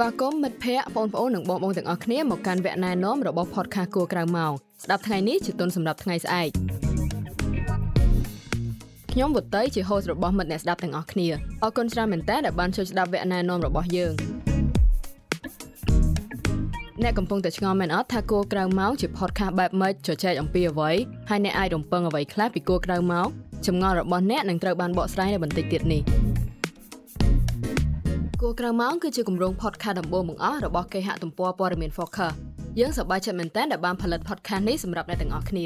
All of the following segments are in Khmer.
ស្វាគមន៍មិត្តភ័ក្តិបងប្អូននិងបងប្អូនទាំងអស់គ្នាមកកាន់វគ្គណែនាំរបស់ podcast គួរក្រៅម៉ោងស្ដាប់ថ្ងៃនេះជាទុនសម្រាប់ថ្ងៃស្អែកខ្ញុំវុតីជា host របស់មិត្តអ្នកស្ដាប់ទាំងអស់គ្នាអរគុណច្រើនមែនតើដែលបានជួយស្ដាប់វគ្គណែនាំរបស់យើងអ្នកកំពុងតែឆ្ងល់មែនអត់ថាគួរក្រៅម៉ោងជា podcast បែបម៉េចជជែកអំពីអ្វីហើយអ្នកអាចរំពឹងអ្វីខ្លះពីគួរក្រៅម៉ោងចម្ងល់របស់អ្នកនឹងត្រូវបានបកស្រាយនៅបន្តិចទៀតនេះ គួរក្រៅម៉ោងគឺជាគម្រោង podcast ដំបូងបង្អស់របស់គេហទំព័រព័ត៌មាន Focus យើងសប្បាយចិត្តមែនទែនដែលបានផលិត podcast នេះសម្រាប់អ្នកទាំងអស់គ្នា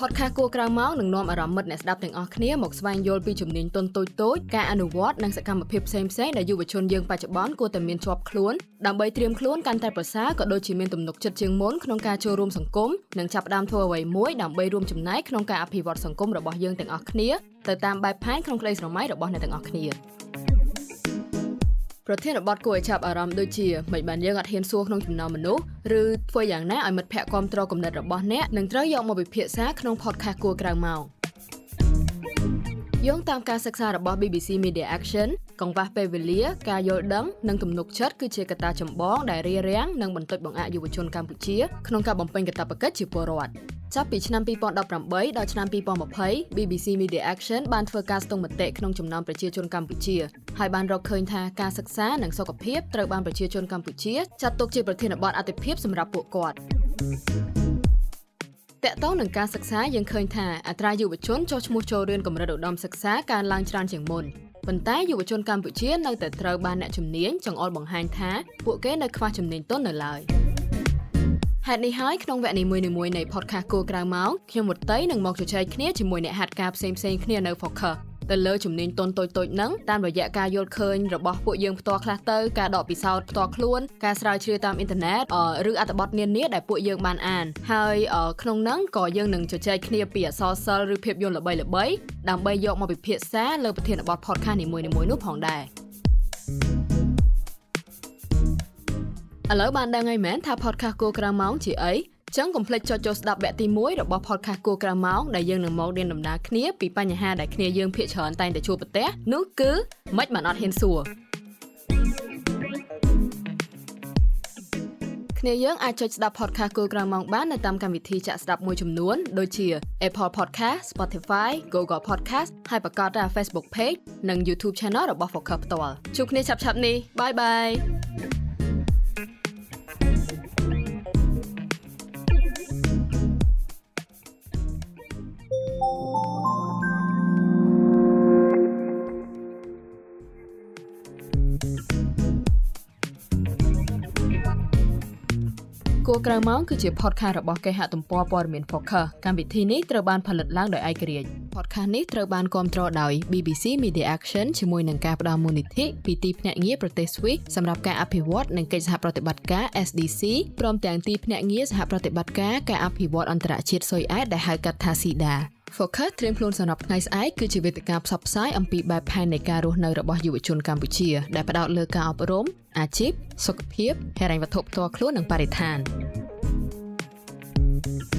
podcast គួរក្រៅម៉ោងនឹងនាំអារម្មណ៍មិត្តអ្នកស្ដាប់ទាំងអស់គ្នាមកស្វែងយល់ពីជំនាញទន់តូចតូចការអនុវត្តនិងសកម្មភាពផ្សេងៗដែលយុវជនយើងបច្ចុប្បន្នគួរតែមានជាប់ខ្លួនដើម្បីត្រៀមខ្លួនកាន់តែប្រសើរក៏ដូចជាមានទំនុកចិត្តជាងមុនក្នុងការចូលរួមសង្គមនិងចាប់ផ្ដើមធ្វើអ្វីមួយដើម្បីរួមចំណែកក្នុងការអភិវឌ្ឍសង្គមរបស់យើងទាំងអស់គ្នាទៅតាមបែបផែនក្នុងក្តីស្រមៃរបស់អ្នកទាំងអស់គ្នា ប្រធានបទគួរឲ្យចាប់អារម្មណ៍ដូចជាមិនបានយើងអត់ហ៊ានសួរក្នុងចំណោមមនុស្សឬធ្វើយ៉ាងណាឲ្យមិត្តភ័ក្តិគ្រប់គ្រងគំនិតរបស់អ្នកនឹងត្រូវយកមកពិភាក្សាក្នុង podcast គួរក្រៅម៉ោងយោងតាមការសិក្សារបស់ BBC Media Action កង្វះពេលវេលាការយល់ដឹងនិងទំនុកចិត្តគឺជាកត្តាចម្បងដែលរារាំងនិងបន្តិចបង្អាក់យុវជនកម្ពុជាក្នុងការបំពេញកាតព្វកិច្ចជាពលរដ្ឋ ចាប់ពីឆ្នាំ2018ដល់ឆ្នាំ2020 BBC Media Action បានធ្វើការស្ទង់មតិក្នុងចំណោមប្រជាជនកម្ពុជាហើយបានរកឃើញថាការសិក្សានិងសុខភាពត្រូវបានប្រជាជនកម្ពុជាចាត់ទុកជាប្រធានបទអាទិភាពសម្រាប់ពួកគាត់តកតងនឹងការសិក្សាយើងឃើញថាអត្រាយុវជនចុះឈ្មោះចូលរៀនកម្រិតឧត្តមសិក្សាកើនឡើងច្រើនជាងមុនប៉ុន្តែយុវជនកម្ពុជានៅតែត្រូវបានអ្នកជំនាញចង្អុលបង្ហាញថាពួកគេនៅខ្វះជំនាញទន់នៅឡើយ ហេតុនេះហើយក្នុងវគ្គនីមួយៗនៃ podcast គោក្រៅម៉ោងខ្ញុំវុតីនឹងមកជជែកគ្នាជាមួយអ្នកហាត់ការផ្សេងៗគ្នានៅ Focus ទៅលើជំនាញតូនតូចតូចហ្នឹងតាមរយៈការយល់ឃើញរបស់ពួកយើងផ្ទាល់ខ្លះទៅការដកពិសោធន៍ផ្ទាល់ខ្លួនការស្រាវជ្រាវតាមអ៊ីនធឺណិតឬអត្ថបទនានាដែលពួកយើងបានអានហើយក្នុងហ្នឹងក៏យើងនឹងជជែកគ្នាពីអសរសិល្ប៍ឬភាពយន្តល្បីៗដើម្បីយកមកពិភាក្សាលើប្រធានបទ podcast នីមួយៗនោះផងដែរ ឥឡូវបានដឹងហើយមែនថា podcast គោក្រៅម៉ោងជាអីចឹងកុំភ្លេចចុចចូលស្ដាប់វគ្គទី1របស់ podcast គួរក្រៅម៉ោងដែលយើងនឹងមករៀនដំណើរគ្នាពីបញ្ហាដែលគ្នាយើងភាគច្រើនតែងតែជួបប្រទះនោះគឺមិនបានអត់ហ៊ានសួរគ្នាយើងអាចចុចស្ដាប់ podcast គួរក្រៅម៉ោងបាននៅតាមកម្មវិធីចាក់ស្ដាប់មួយចំនួនដូចជា Apple Podcast, Spotify, Google Podcast ហើយប្រកាសថា Facebook Page និង YouTube Channel របស់ Focus ផ្ទាល់ជួបគ្នាឆាប់ៗនេះ Bye bye គួរក្រៅម៉ោងគឺជា podcast របស់គេហទំព័រព័ត៌មាន Focus កម្មវិធីនេះត្រូវបានផលិតឡើងដោយឯករាជ្យ podcast នេះត្រូវបានគ្រប់គ្រងដោយ BBC Media Action ជាមួយនឹងការផ្ដល់មូលនិធិពីទីភ្នាក់ងារប្រទេស Swiss សម្រាប់ការអភិវឌ្ឍនិងកិច្ចសហប្រតិបត្តិការ SDC ព្រមទាំងទីភ្នាក់ងារសហប្រតិបត្តិការការអភិវឌ្ឍអន្តរជាតិស៊ុយអែតដែលហៅកាត់ថា SIDA Focus ត្រៀមខ្លួនសម្រាប់ថ្ងៃស្អែកគឺជាវេទិកាផ្សព្វផ្សាយអំពីបែបផែននៃការរស់នៅរបស់យុវជនកម្ពុជាដែលផ្ដោតលើការអប់រំអាជីពសុខភាពហិរញ្ញវត្ថុផ្ទាល់ខ្លួននិងបរិស្ថាន thank you